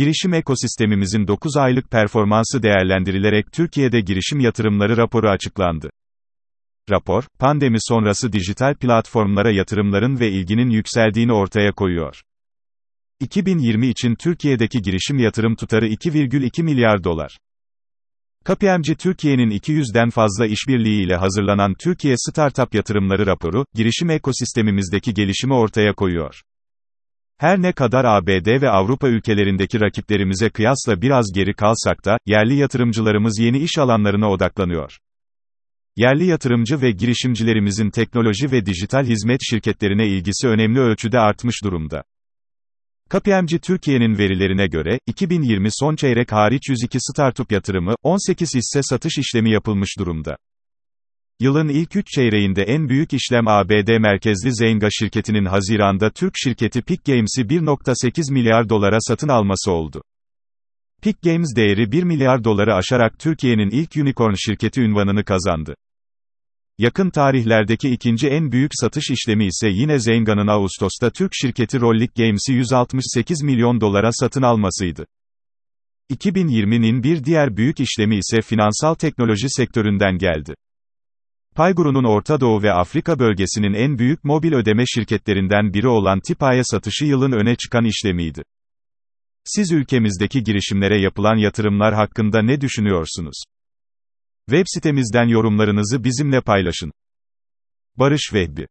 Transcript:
Girişim ekosistemimizin 9 aylık performansı değerlendirilerek Türkiye'de girişim yatırımları raporu açıklandı. Rapor, pandemi sonrası dijital platformlara yatırımların ve ilginin yükseldiğini ortaya koyuyor. 2020 için Türkiye'deki girişim yatırım tutarı 2,2 milyar dolar. KPMG Türkiye'nin 200'den fazla işbirliği ile hazırlanan Türkiye Startup Yatırımları raporu, girişim ekosistemimizdeki gelişimi ortaya koyuyor. Her ne kadar ABD ve Avrupa ülkelerindeki rakiplerimize kıyasla biraz geri kalsak da, yerli yatırımcılarımız yeni iş alanlarına odaklanıyor. Yerli yatırımcı ve girişimcilerimizin teknoloji ve dijital hizmet şirketlerine ilgisi önemli ölçüde artmış durumda. KPMG Türkiye'nin verilerine göre, 2020 son çeyrek hariç 102 startup yatırımı, 18 hisse satış işlemi yapılmış durumda. Yılın ilk 3 çeyreğinde en büyük işlem ABD merkezli Zynga şirketinin Haziran'da Türk şirketi Peak Games'i 1.8 milyar dolara satın alması oldu. Peak Games değeri 1 milyar doları aşarak Türkiye'nin ilk unicorn şirketi ünvanını kazandı. Yakın tarihlerdeki ikinci en büyük satış işlemi ise yine Zynga'nın Ağustos'ta Türk şirketi Rollik Games'i 168 milyon dolara satın almasıydı. 2020'nin bir diğer büyük işlemi ise finansal teknoloji sektöründen geldi. Payguru'nun Orta Doğu ve Afrika bölgesinin en büyük mobil ödeme şirketlerinden biri olan Tipa'ya satışı yılın öne çıkan işlemiydi. Siz ülkemizdeki girişimlere yapılan yatırımlar hakkında ne düşünüyorsunuz? Web sitemizden yorumlarınızı bizimle paylaşın. Barış Vehbi